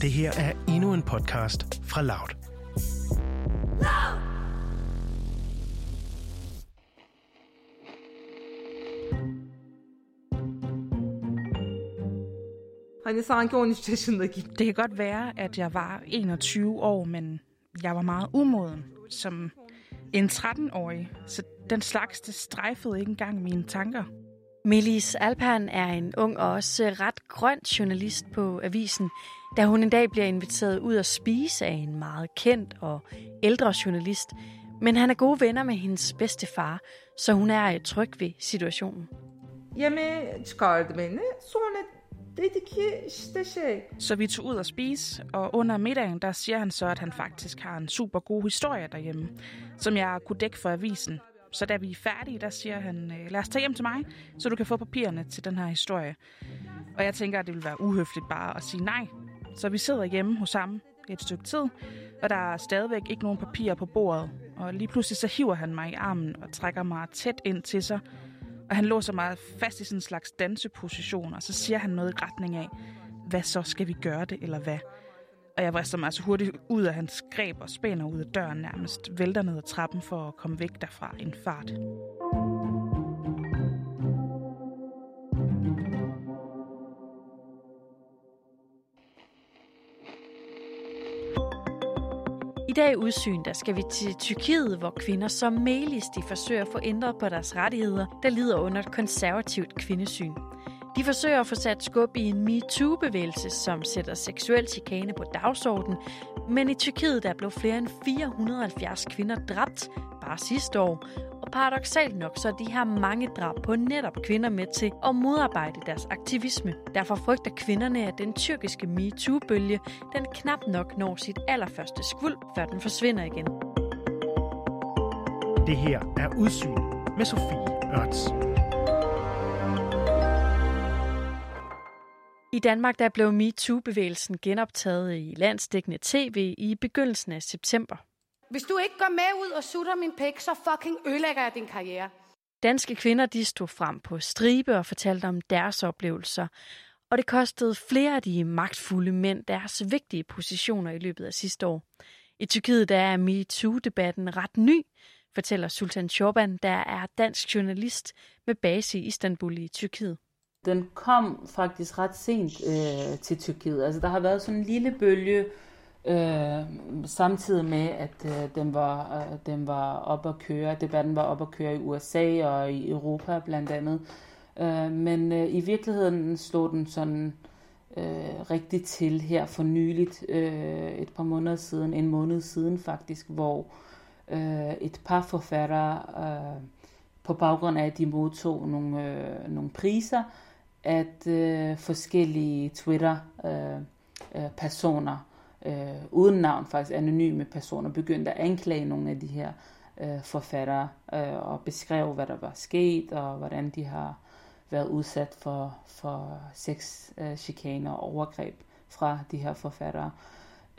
Det her er endnu en podcast fra Loud. Hani sanki 13 yaşındaki. Det kan godt være, at jeg var 21 år, men jeg var meget umoden som en 13-årig, så den slags det strejfede ikke engang mine tanker. Melis Alpan er en ung og også ret grøn journalist på avisen, da hun en dag bliver inviteret ud at spise af en meget kendt og ældre journalist. Men han er gode venner med hendes bedste far, så hun er tryg ved situationen. Yemeğe çıkardı beni. Sonra dedi ki işte şey. Så vi tog ud og spise, og under middagen, der siger han så, at han faktisk har en super god historie derhjemme, som jeg kunne dække for avisen. Så da vi er færdige, der siger han, øh, lad os tage hjem til mig, så du kan få papirerne til den her historie. Og jeg tænker, at det vil være uhøfligt bare at sige nej. Så vi sidder hjemme hos ham et stykke tid, og der er stadigvæk ikke nogen papirer på bordet. Og lige pludselig så hiver han mig i armen og trækker mig tæt ind til sig. Og han låser mig fast i sådan en slags danseposition, og så siger han noget i retning af, hvad så skal vi gøre det, eller hvad? Og jeg vrister mig så hurtigt ud af hans greb og spænder ud af døren nærmest, vælter ned ad trappen for at komme væk derfra i en fart. I dag i udsyn, der skal vi til Tyrkiet, hvor kvinder som Melis de forsøger at få ændret på deres rettigheder, der lider under et konservativt kvindesyn. De forsøger at få sat skub i en MeToo-bevægelse, som sætter seksuel chikane på dagsordenen, men i Tyrkiet der blev flere end 470 kvinder dræbt bare sidste år, og paradoxalt nok så er de her mange drab på netop kvinder med til at modarbejde deres aktivisme. Derfor frygter kvinderne, at den tyrkiske MeToo-bølge den knap nok når sit allerførste skvuld, før den forsvinder igen. Det her er Udsyn med Sofie Ørts. I Danmark der blev MeToo-bevægelsen genoptaget i landsdækkende tv i begyndelsen af september. Hvis du ikke går med ud og sutter min pæk, så fucking ødelægger jeg din karriere. Danske kvinder de stod frem på stribe og fortalte om deres oplevelser. Og det kostede flere af de magtfulde mænd deres vigtige positioner i løbet af sidste år. I Tyrkiet der er MeToo-debatten ret ny, fortæller Sultan Choban, der er dansk journalist med base i Istanbul i Tyrkiet den kom faktisk ret sent øh, til Tyrkiet. Altså der har været sådan en lille bølge, øh, samtidig med, at øh, den, var, øh, den var op at køre. Debatten var op at køre i USA og i Europa blandt andet. Øh, men øh, i virkeligheden slog den sådan øh, rigtig til her for nyligt, øh, et par måneder siden, en måned siden faktisk, hvor øh, et par forfattere øh, på baggrund af, at de modtog nogle, øh, nogle priser, at øh, forskellige Twitter-personer, øh, øh, øh, uden navn faktisk, anonyme personer, begyndte at anklage nogle af de her øh, forfattere øh, og beskrev, hvad der var sket, og hvordan de har været udsat for, for sex, øh, chikane og overgreb fra de her forfattere.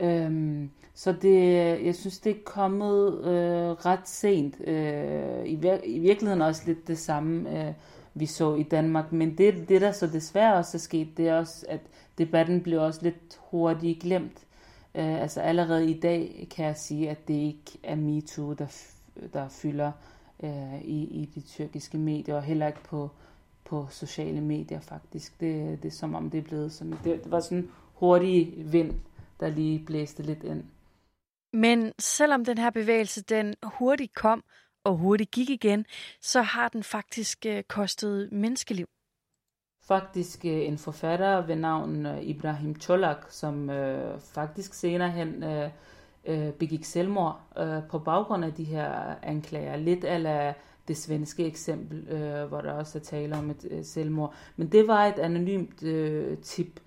Øhm, så det, jeg synes, det er kommet øh, ret sent. Øh, i, vir- I virkeligheden også lidt det samme, øh, vi så i Danmark. Men det, det der så desværre også er sket, det er også, at debatten blev også lidt hurtigt glemt. Øh, altså allerede i dag kan jeg sige, at det ikke er MeToo, der, der fylder øh, i, i de tyrkiske medier, og heller ikke på, på sociale medier faktisk. Det, det er som om det er blevet sådan, det, det var sådan hurtig vind, der lige blæste lidt ind. Men selvom den her bevægelse den hurtigt kom, og hurtigt gik igen, så har den faktisk øh, kostet menneskeliv. Faktisk øh, en forfatter ved navn øh, Ibrahim Cholak, som øh, faktisk senere hen øh, øh, begik selvmord øh, på baggrund af de her anklager. Lidt af det svenske eksempel, øh, hvor der også er tale om et øh, selvmord. Men det var et anonymt øh, tip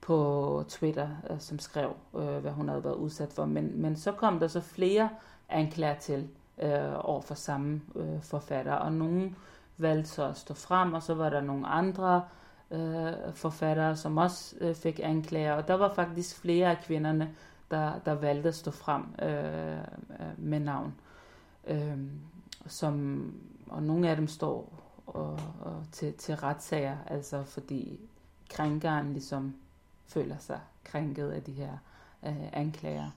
på Twitter, øh, som skrev, øh, hvad hun havde været udsat for. Men, men så kom der så flere anklager til øh, over for samme øh, forfatter. Og nogen valgte så at stå frem, og så var der nogle andre øh, forfattere, som også øh, fik anklager. Og der var faktisk flere af kvinderne, der, der valgte at stå frem øh, øh med navn. Øh, som, og nogle af dem står og, og til, til retssager, altså fordi krænkeren ligesom føler sig krænket af de her øh, anklager.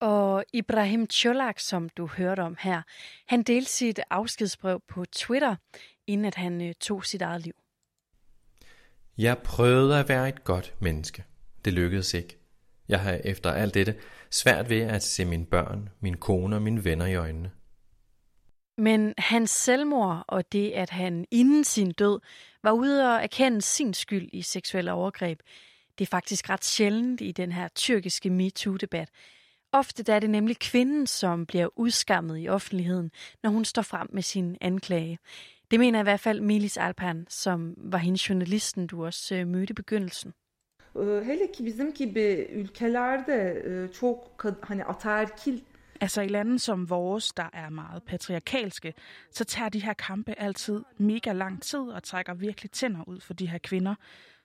Og Ibrahim Cholak, som du hørte om her, han delte sit afskedsbrev på Twitter, inden at han øh, tog sit eget liv. Jeg prøvede at være et godt menneske. Det lykkedes ikke. Jeg har efter alt dette svært ved at se mine børn, min kone og mine venner i øjnene. Men hans selvmord og det, at han inden sin død var ude og erkende sin skyld i seksuelle overgreb, det er faktisk ret sjældent i den her tyrkiske MeToo-debat. Ofte er det nemlig kvinden, som bliver udskammet i offentligheden, når hun står frem med sin anklage. Det mener i hvert fald Milis Alpan, som var hendes journalisten, du også øh, mødte i begyndelsen. Hele ki bizim gibi ülkelerde çok hani ataerkil Altså i lande som vores, der er meget patriarkalske, så tager de her kampe altid mega lang tid og trækker virkelig tænder ud for de her kvinder.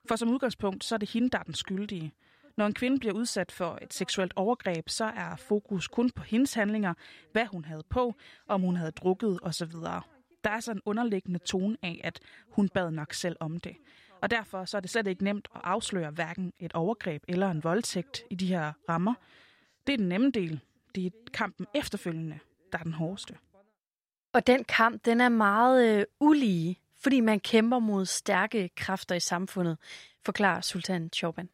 For som udgangspunkt, så er det hende, der er den skyldige. Når en kvinde bliver udsat for et seksuelt overgreb, så er fokus kun på hendes handlinger, hvad hun havde på, om hun havde drukket osv. Der er så en underliggende tone af, at hun bad nok selv om det. Og derfor så er det slet ikke nemt at afsløre hverken et overgreb eller en voldtægt i de her rammer. Det er den nemme del, det er kampen efterfølgende, der er den hårdeste. Og den kamp, den er meget øh, ulige, fordi man kæmper mod stærke kræfter i samfundet, forklarer Sultan Choban.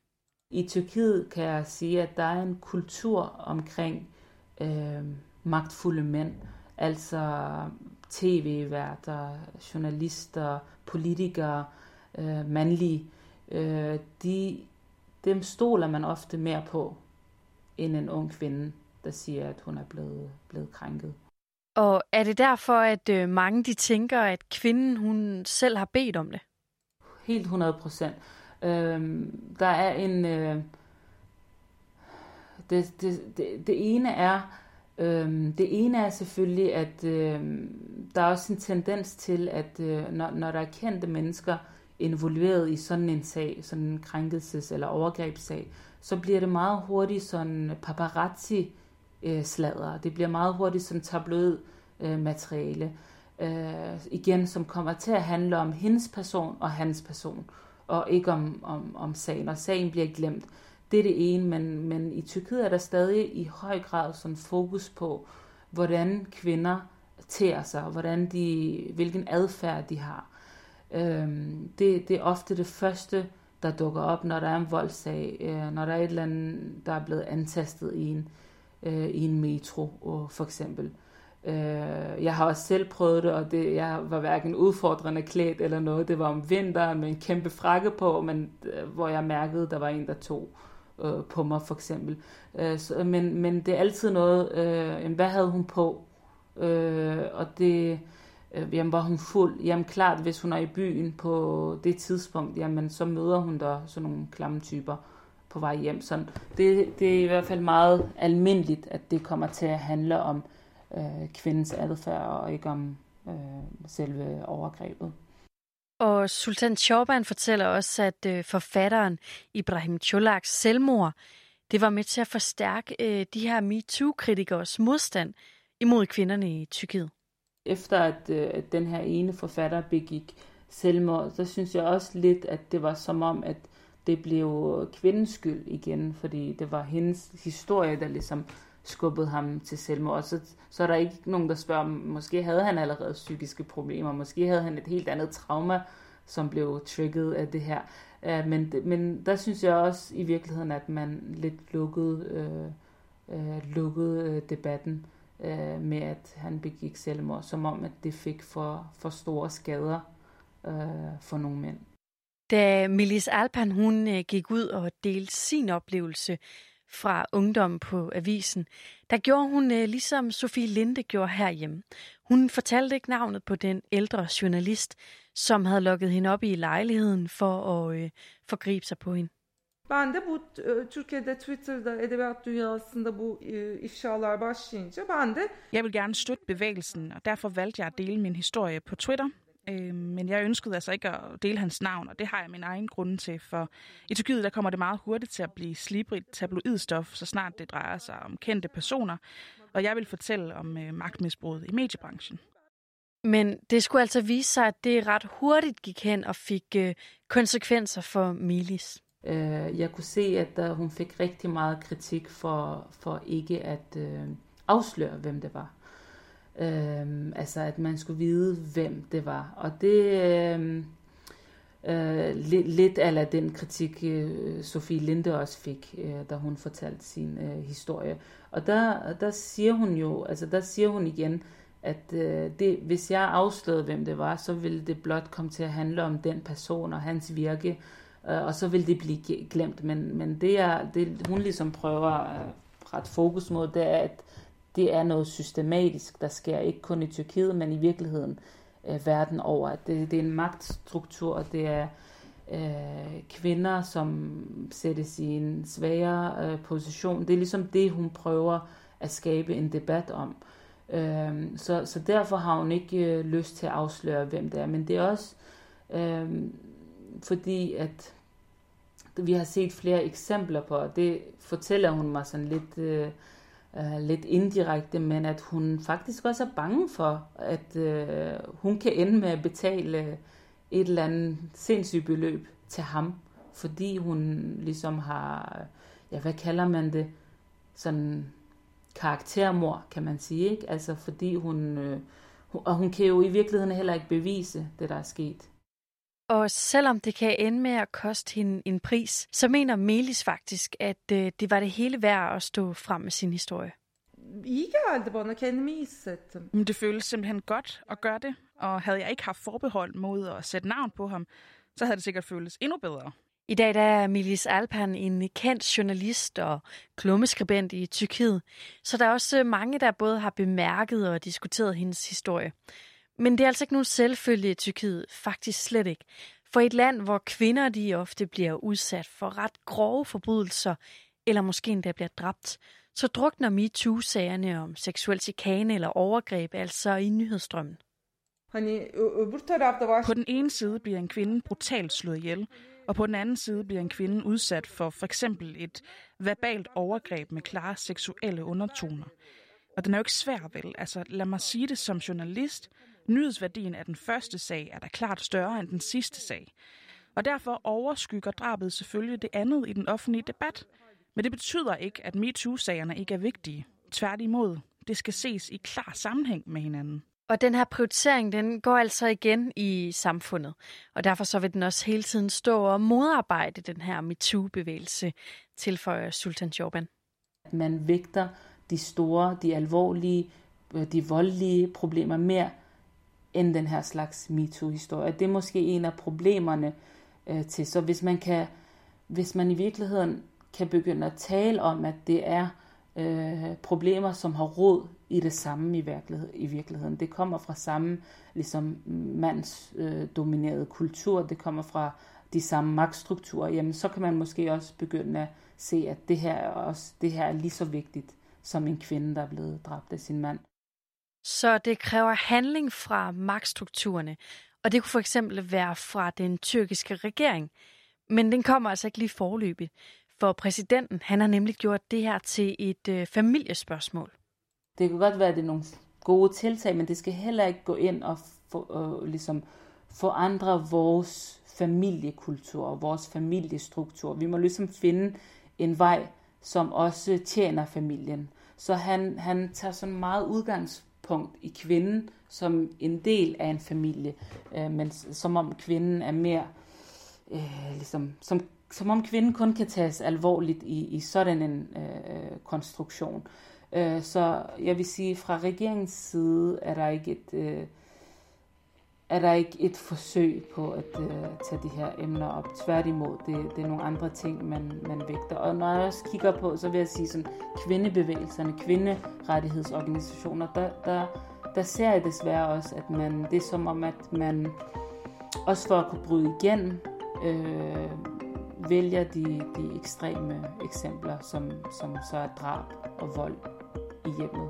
I Tyrkiet kan jeg sige, at der er en kultur omkring øh, magtfulde mænd, altså tv-værter, journalister, politikere, øh, mandlige. Øh, de, dem stoler man ofte mere på end en ung kvinde der siger, at hun er blevet, blevet krænket. Og er det derfor, at øh, mange de tænker, at kvinden hun selv har bedt om det? Helt 100 procent. Øhm, der er en... Øh, det, det, det, det ene er... Øhm, det ene er selvfølgelig, at øh, der er også en tendens til, at øh, når, når der er kendte mennesker involveret i sådan en sag, sådan en krænkelses- eller overgrebssag, så bliver det meget hurtigt sådan paparazzi-sladder. Øh, det bliver meget hurtigt sådan tabloid øh, materiale. Øh, igen, som kommer til at handle om hendes person og hans person, og ikke om, om, om sagen. Og sagen bliver glemt. Det er det ene, men, men i Tyrkiet er der stadig i høj grad sådan fokus på, hvordan kvinder tærer sig, hvordan de, hvilken adfærd de har. Øhm, det, det er ofte det første, der dukker op, når der er en voldssag, øh, når der er et eller andet, der er blevet antastet i en, øh, i en metro, og for eksempel. Øh, jeg har også selv prøvet det, og det, jeg var hverken udfordrende klædt eller noget. Det var om vinteren med en kæmpe frakke på, men, øh, hvor jeg mærkede, der var en, der tog øh, på mig for eksempel. Øh, så, men, men det er altid noget, øh, hvad havde hun på? Øh, og det, øh, jamen var hun fuld? Jamen klart, hvis hun er i byen på det tidspunkt, jamen så møder hun der sådan nogle klamme typer på vej hjem. Så det, det er i hvert fald meget almindeligt, at det kommer til at handle om øh, kvindens adfærd og ikke om øh, selve overgrebet. Og Sultan Chorban fortæller også, at øh, forfatteren Ibrahim Cholaks selvmord, det var med til at forstærke øh, de her MeToo-kritikers modstand imod kvinderne i Tyrkiet. Efter at, øh, at den her ene forfatter begik selvmord, så synes jeg også lidt, at det var som om, at det blev kvindens skyld igen, fordi det var hendes historie, der ligesom skubbet ham til selvmord. Så, så er der ikke nogen, der spørger, måske havde han allerede psykiske problemer, måske havde han et helt andet trauma, som blev trigget af det her. Uh, men, men der synes jeg også i virkeligheden, at man lidt lukkede, uh, uh, lukkede debatten uh, med, at han begik selvmord, som om, at det fik for, for store skader uh, for nogle mænd. Da Milis Alpan hun gik ud og delte sin oplevelse fra ungdom på avisen, der gjorde hun øh, ligesom Sofie Linde gjorde herhjemme. Hun fortalte ikke navnet på den ældre journalist, som havde lukket hende op i lejligheden for at øh, forgribe sig på hende. Ben de bu e, Türkiye'de Twitter'da edebiyat dünyasında bu e, ifşalar başlayınca ben de Jeg vil gerne støtte bevægelsen, og derfor valgte jeg at dele min historie på Twitter. Øh, men jeg ønskede altså ikke at dele hans navn, og det har jeg min egen grund til, for i Tyrkiet der kommer det meget hurtigt til at blive slibrigt tabloidstof, så snart det drejer sig om kendte personer, og jeg vil fortælle om øh, magtmisbruget i mediebranchen. Men det skulle altså vise sig, at det ret hurtigt gik hen og fik øh, konsekvenser for Milis. Øh, jeg kunne se, at der, hun fik rigtig meget kritik for, for ikke at øh, afsløre, hvem det var. Øhm, altså, at man skulle vide, hvem det var. Og det... øhm, øh, lidt, lidt af den kritik, øh, Sofie Linde også fik, øh, da hun fortalte sin øh, historie. Og der, der siger hun jo, altså der siger hun igen, at øh, det, hvis jeg afslørede, hvem det var, så ville det blot komme til at handle om den person og hans virke, øh, og så ville det blive glemt. Men, men det, er, det, hun ligesom prøver at ret fokus mod, det er, at det er noget systematisk, der sker ikke kun i Tyrkiet, men i virkeligheden øh, verden over. Det, det er en magtstruktur, og det er øh, kvinder, som sættes i en svagere øh, position. Det er ligesom det, hun prøver at skabe en debat om. Øh, så, så derfor har hun ikke øh, lyst til at afsløre, hvem det er. Men det er også øh, fordi, at vi har set flere eksempler på, og det fortæller hun mig sådan lidt, øh, øh, lidt indirekte, men at hun faktisk også er bange for, at øh, hun kan ende med at betale et eller andet sindssygt beløb til ham, fordi hun ligesom har, ja, hvad kalder man det, sådan karaktermor, kan man sige, ikke? Altså fordi hun, øh, og hun kan jo i virkeligheden heller ikke bevise det, der er sket. Og selvom det kan ende med at koste hende en pris, så mener Melis faktisk, at øh, det var det hele værd at stå frem med sin historie. Men det føles simpelthen godt at gøre det, og havde jeg ikke haft forbehold mod at sætte navn på ham, så havde det sikkert føltes endnu bedre. I dag der er Milis Alpan en kendt journalist og klummeskribent i Tyrkiet, så der er også mange, der både har bemærket og diskuteret hendes historie. Men det er altså ikke nogen selvfølge i Tyrkiet, faktisk slet ikke. For et land, hvor kvinder de ofte bliver udsat for ret grove forbrydelser, eller måske endda bliver dræbt, så drukner MeToo-sagerne om seksuel chikane eller overgreb altså i nyhedsstrømmen. På den ene side bliver en kvinde brutalt slået ihjel, og på den anden side bliver en kvinde udsat for for eksempel et verbalt overgreb med klare seksuelle undertoner. Og den er jo ikke svær, vel? Altså, lad mig sige det som journalist. Nyhedsværdien af den første sag er da klart større end den sidste sag. Og derfor overskygger drabet selvfølgelig det andet i den offentlige debat. Men det betyder ikke, at MeToo-sagerne ikke er vigtige. Tværtimod, det skal ses i klar sammenhæng med hinanden. Og den her prioritering, den går altså igen i samfundet. Og derfor så vil den også hele tiden stå og modarbejde den her MeToo-bevægelse, tilføjer Sultan Jorban. Man vægter de store, de alvorlige, øh, de voldelige problemer mere end den her slags MeToo-historie. Det er måske en af problemerne øh, til. Så hvis man kan, hvis man i virkeligheden kan begynde at tale om, at det er øh, problemer, som har råd i det samme i, virkelighed, i virkeligheden. Det kommer fra samme ligesom mandsdominerede øh, kultur, det kommer fra de samme magtstrukturer, jamen så kan man måske også begynde at se, at det her er, også, det her er lige så vigtigt som en kvinde, der er blevet dræbt af sin mand. Så det kræver handling fra magtstrukturerne, og det kunne for eksempel være fra den tyrkiske regering. Men den kommer altså ikke lige forløbigt, for præsidenten han har nemlig gjort det her til et øh, familiespørgsmål. Det kan godt være, at det er nogle gode tiltag, men det skal heller ikke gå ind og for, og øh, ligesom forandre vores familiekultur og vores familiestruktur. Vi må ligesom finde en vej, som også tjener familien. Så han, han tager sådan meget udgangspunkt i kvinden som en del af en familie, øh, men som om kvinden er mere øh, ligesom, som, som om kvinden kun kan tages alvorligt i, i sådan en øh, konstruktion. Øh, så jeg vil sige, fra regeringens side er der ikke et, øh, er der ikke et forsøg på at øh, tage de her emner op. Tværtimod, det, det er nogle andre ting, man, man vægter. Og når jeg også kigger på, så vil jeg sige sådan, kvindebevægelserne, kvinderettighedsorganisationer, der, der, der ser jeg desværre også, at man, det er som om, at man også for at kunne bryde igennem, øh, vælger de, de ekstreme eksempler, som, som så er drab og vold i hjemmet.